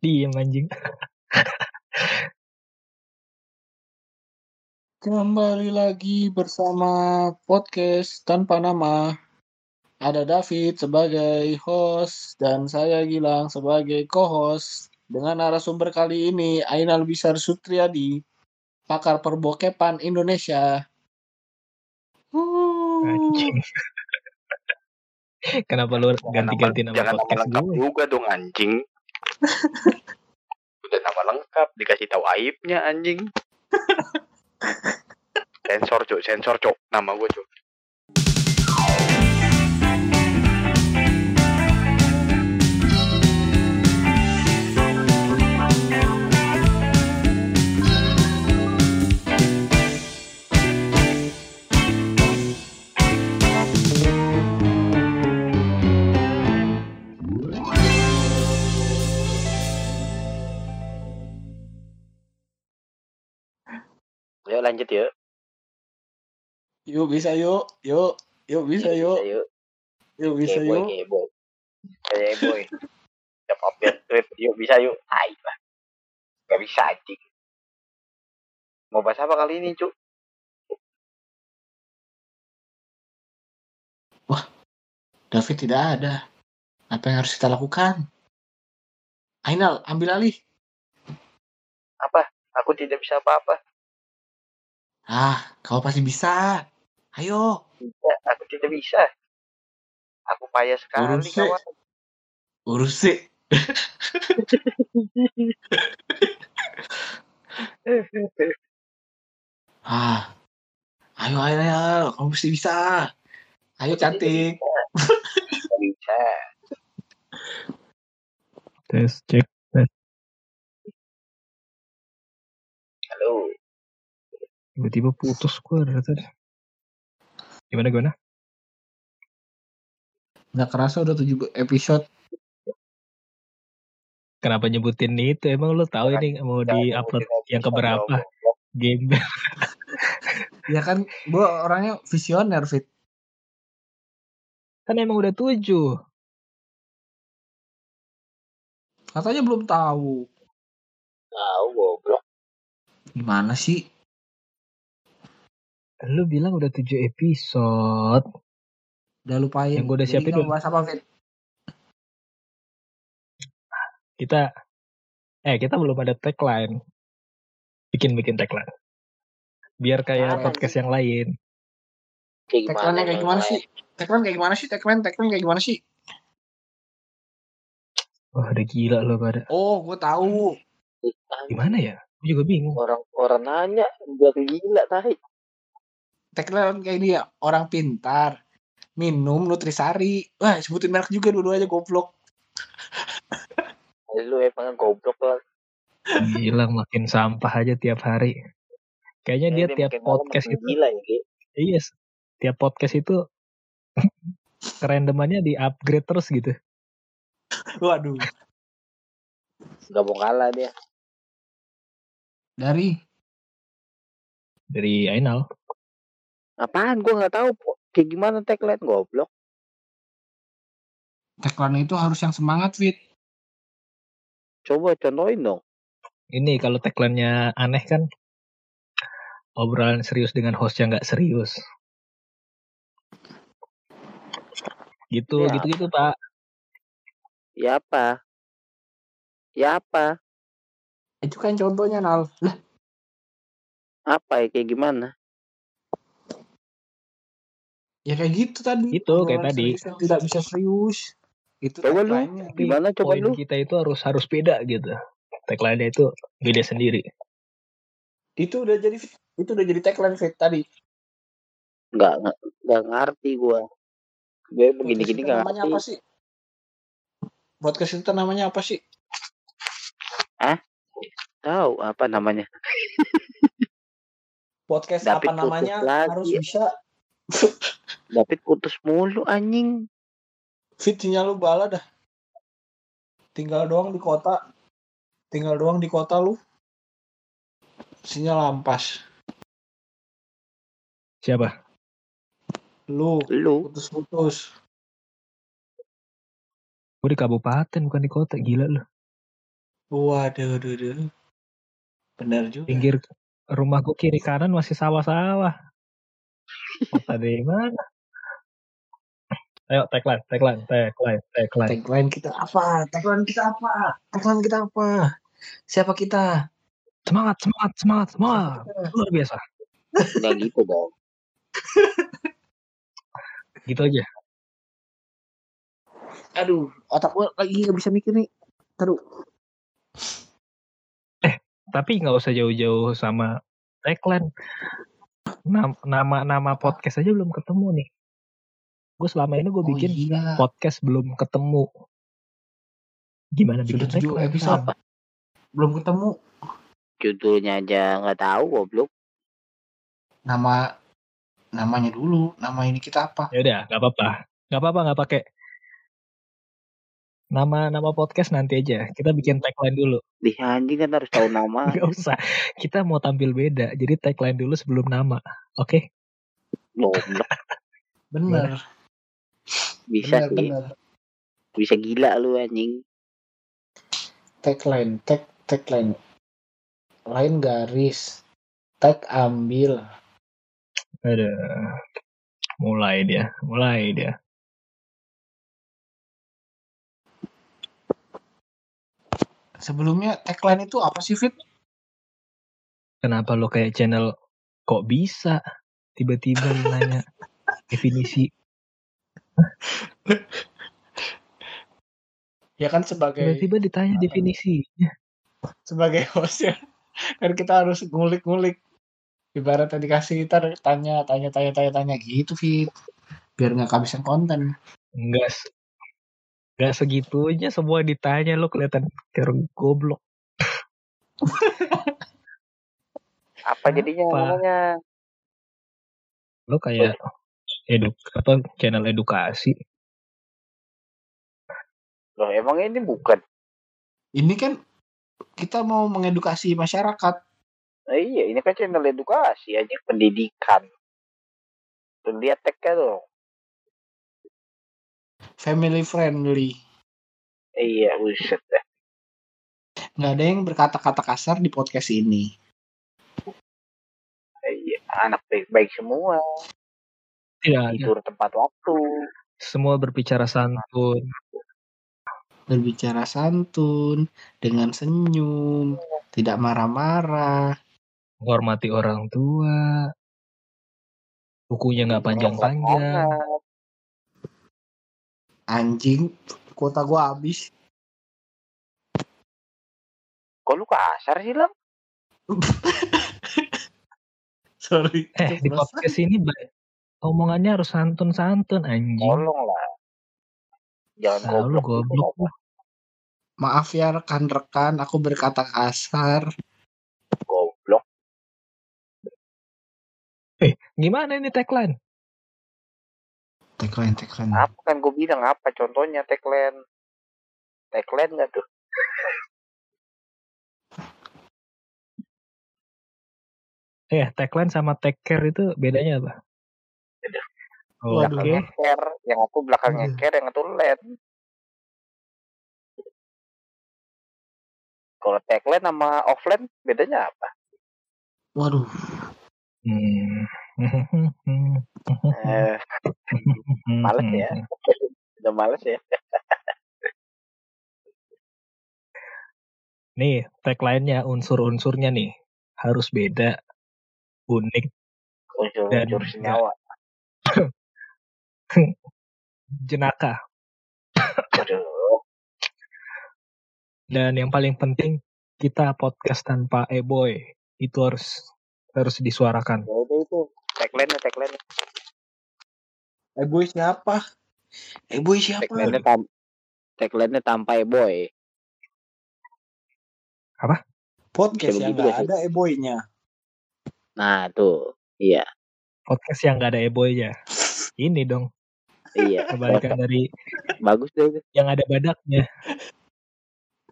Diem anjing. Kembali lagi bersama podcast tanpa nama. Ada David sebagai host dan saya Gilang sebagai co-host. Dengan narasumber kali ini Ainal Bisar Sutriadi, pakar perbokepan Indonesia. Anjing. Kenapa lu ganti-ganti nama jangan podcast gue? juga dong anjing udah nama lengkap dikasih tahu aibnya anjing. Sensor cuk sensor cuk. Nama gue cuk yuk lanjut yuk. Yuk bisa yuk, yuk, yuk bisa yuk, yuk. yuk. Bisa yuk. keboy keboy Siap update tweet yuk bisa yuk. Tai lah. Gak bisa anjing. Mau bahas apa kali ini cuk? David tidak ada. Apa yang harus kita lakukan? Ainal, ambil alih. apa? Aku tidak bisa apa-apa Ah, kau pasti bisa. Ayo, tidak aku tidak bisa aku payah sekali Urus, kawan urus sih. Ah, ayo, ayo, ayo, kamu pasti bisa. Ayo cantik. Gak bisa Tes cek. Tiba-tiba putus gue dari tadi. Gimana gimana? Nggak kerasa udah 7 episode. Kenapa nyebutin itu? Emang lu tahu ini mau di upload yang keberapa? Game. Ya kan, gua orangnya visioner, Fit. kan emang udah tujuh. Katanya belum tahu. tahu goblok Gimana sih? Lu bilang udah tujuh episode. Udah lupain. Yang gua udah Jadi siapin bahas apa, Fit? Kita eh kita belum ada tagline. Bikin-bikin tagline. Biar kayak Apaan, podcast yang lain. kayak Tagline kayak gimana sih? Tagline kayak gimana sih? Tagline, tagline kayak gimana sih? Wah, udah gila lo pada. Oh, gue tahu. Gimana ya? Gue juga bingung. orang orang nanya biar gila tahi Tagline kayak ini ya, orang pintar. Minum Nutrisari. Wah, sebutin merek juga dua-duanya goblok. lu emang goblok lah Gila makin sampah aja tiap hari. Kayaknya dia Ini tiap podcast itu gila ya Ki. Iya, yes. tiap podcast itu kerandomannya di upgrade terus gitu. Waduh. nggak mau kalah dia Dari Dari Ainal. Apaan gua nggak tahu kayak gimana tagline goblok tagline itu harus yang semangat, Fit. coba contohin dong Ini kalau tagline-nya aneh kan obrolan serius dengan host yang nggak serius. Gitu, Ya. gitu-gitu Pak. ya apa ya apa Itu kan contohnya, Nal. Lah, apa ya kayak gimana ya kayak gitu tadi. Gitu, kayak tadi. tidak bisa serius. Itu Coba lu. Gimana coba poin lu? kita itu harus harus beda gitu. Tagline-nya itu beda sendiri. Itu udah jadi itu udah jadi tagline Fit tadi. nggak nggak ngerti gua gue begini gini itu nggak namanya ngerti apa sih? Podcast itu namanya apa sih? tahu apa namanya Podcast David apa namanya lagi. harus bisa David putus mulu anjing fit sinyal lu bala dah. Tinggal doang di kota. Tinggal doang di kota lu. Sinyal ampas. Siapa? Lu lu Waduh, duh, duh. Benar juga. Pinggir rumahku kiri kanan masih sawah-sawah. Kota dari mana? Ayo tagline, tagline, tagline, tagline. Tagline kita apa? Tagline kita apa? Tagline kita apa? Siapa kita? Semangat, semangat, semangat, semangat. Luar biasa. Nggak gitu dong. Gitu aja. Aduh, otak gua lagi nggak bisa mikir nih. Aduh. Tapi nggak usah jauh-jauh sama tagline. Nam- Nama-nama podcast aja belum ketemu nih. Gue selama ini gue Oh bikin iya. podcast belum ketemu. Gimana bikin Sudah tujuh tagline? episode. Apa? Belum ketemu. Judulnya aja nggak tahu goblok. Nama namanya dulu. Nama ini kita apa? Ya udah, nggak apa-apa. Nggak apa-apa, nggak pakai. Nama-nama podcast nanti aja. Kita bikin tagline dulu. Di anjing kan harus tahu nama. Nggak usah. Kita mau tampil beda. Jadi tagline dulu sebelum nama. Oke? Goblok. Bener. Bisa bener, sih. bener. Bisa gila lu anjing. Tagline, tag, tagline. Lain garis. Tag ambil. Ada. Mulai dia. Mulai dia. Sebelumnya tagline itu apa sih, Fit? Kenapa lo kayak channel kok bisa? Tiba-tiba nanya definisi. Ya kan sebagai Tiba-tiba ditanya definisi. sebagai host ya. Kan kita harus ngulik-ngulik. Ibaratnya dikasih ntar tanya, tanya, tanya, tanya, tanya gitu, Fit. Biar nggak kehabisan konten. Enggak Enggak segitunya semua ditanya lo kelihatan kayak goblok. Apa jadinya Apa? namanya? Lo kayak eduk apa channel edukasi. Loh emang ini bukan. Ini kan kita mau mengedukasi masyarakat. Nah, iya, ini kan channel edukasi aja pendidikan. Tuh lihat tagnya dong. Family friendly. Iya, buset dah. Nggak ada yang berkata-kata kasar di podcast ini. Iya, anak baik-baik semua. Tidak ada. Tidur tepat waktu. Semua berbicara santun. Berbicara santun, dengan senyum, tidak marah-marah. Menghormati orang tua. Bukunya nggak panjang-panjang. Anjing, kuota gua habis. Kok lu kasar sih, Lam? Sorry. Eh di podcast ini ba- omongannya harus santun-santun anjing. Tolong lah. Jangan lu goblok. goblok. Maaf ya rekan-rekan, aku berkata kasar. Goblok. Gimana ini tagline? Tagline, tagline. Apa kan gue bilang apa contohnya tagline? Tagline nggak tuh? Eh tagline sama take care itu bedanya apa? Beda. Oke. Waduh. Care, yang aku belakangnya Iya. care, yang itu land. Kalau tagline sama offline bedanya apa? Waduh, Hmm. Eh, males ya. Udah males ya. Nih tagline-nya unsur-unsurnya nih harus beda, unik, Dan Unsur-unsur senyawa. Jenaka, Aduh. dan yang paling penting kita podcast tanpa e-boy itu harus harus disuarakan. Ya udah itu. Tagline tagline eh boy siapa? Eh boy siapa? tagline tam tagline tanpa boy. Podcast Bisa yang gak ada eh boynya. Nah tuh, iya, Podcast yang nggak ada e-boynya. Ini dong iya. kebalikan dari Bagus deh itu. yang ada badaknya.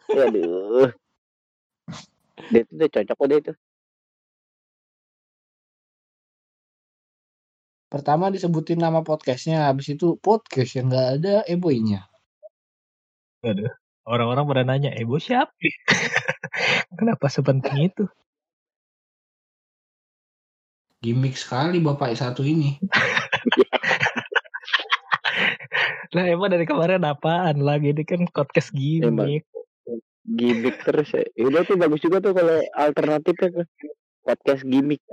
Aduh. Dia itu udah cocok udah itu. Pertama disebutin nama podcastnya, habis itu podcast yang nggak ada eh boynya. Orang-orang pada nanya, Ebo siapa? Kenapa sepenting itu? Gimik sekali bapak satu ini. Lah emang dari kemarin apaan lagi ini kan podcast gimmick. Gimmick terus ya. Ya Udah tuh bagus juga tuh kalau alternatifnya podcast gimmick.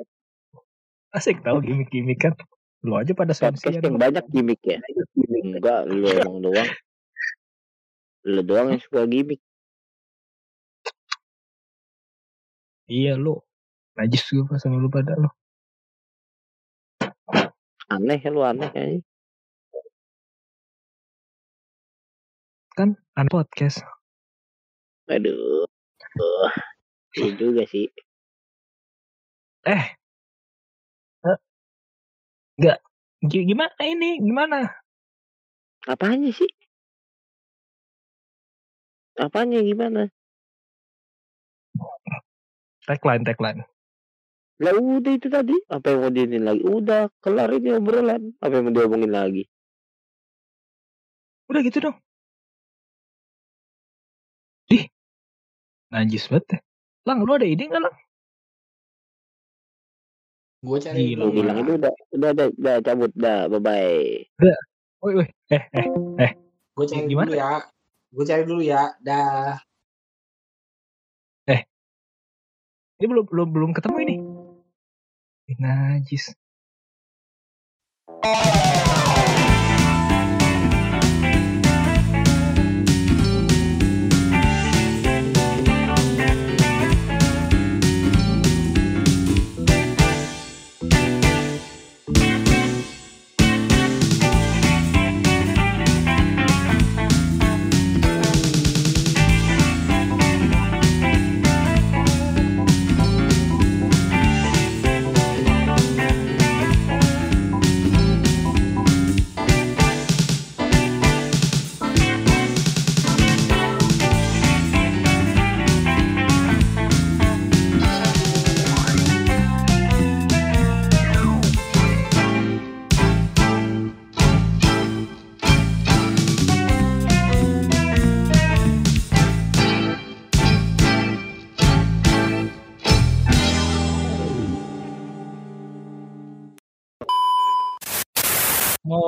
Asik tau gimmick-gimmick kan. Lu aja pada Podcast yang banyak gimmick ya. Enggak, lu emang doang. Lu doang yang suka gimmick. Iya lu. Najis gue sama lu pada lu. Aneh ya lu aneh kayaknya. Kan an podcast. Aduh. Uh, iya juga sih. Eh. Eh. Enggak. G- Gimana ini? Gimana? Apanya sih? Apanya gimana? Tagline, tagline. Lah udah itu tadi. Apa yang mau diinin lagi? Udah kelar ini obrolan. Apa yang mau diomongin lagi? Udah gitu dong. Najis banget ya. Lang, lu ada ide nggak lang? Gue cari Gila, Lu dulu bilang itu udah udah udah, udah cabut dah bye bye. Woi, woi. Eh, eh. Gue cari Gimana? dulu ya. Gue cari dulu ya. Dah. Ini belum belum belum ketemu ini. Najis.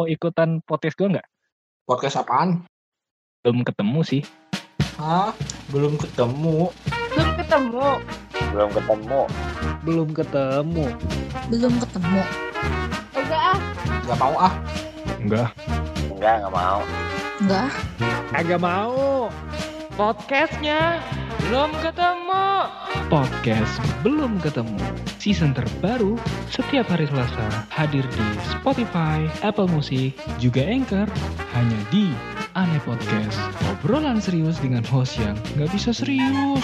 Ikutan podcast gue nggak? Podcast apaan? Belum ketemu sih. Hah? Belum ketemu. Belum ketemu. Belum ketemu. Belum ketemu. Belum ketemu. Enggak ah. Gak mau ah. Enggak. Enggak, enggak mau. Enggak. Agak mau. Podcastnya belum ketemu. Podcast belum ketemu. Season terbaru setiap hari Selasa hadir di Spotify, Apple Music, juga Anchor. Hanya di Aneh Podcast. Obrolan serius dengan host yang nggak bisa serius.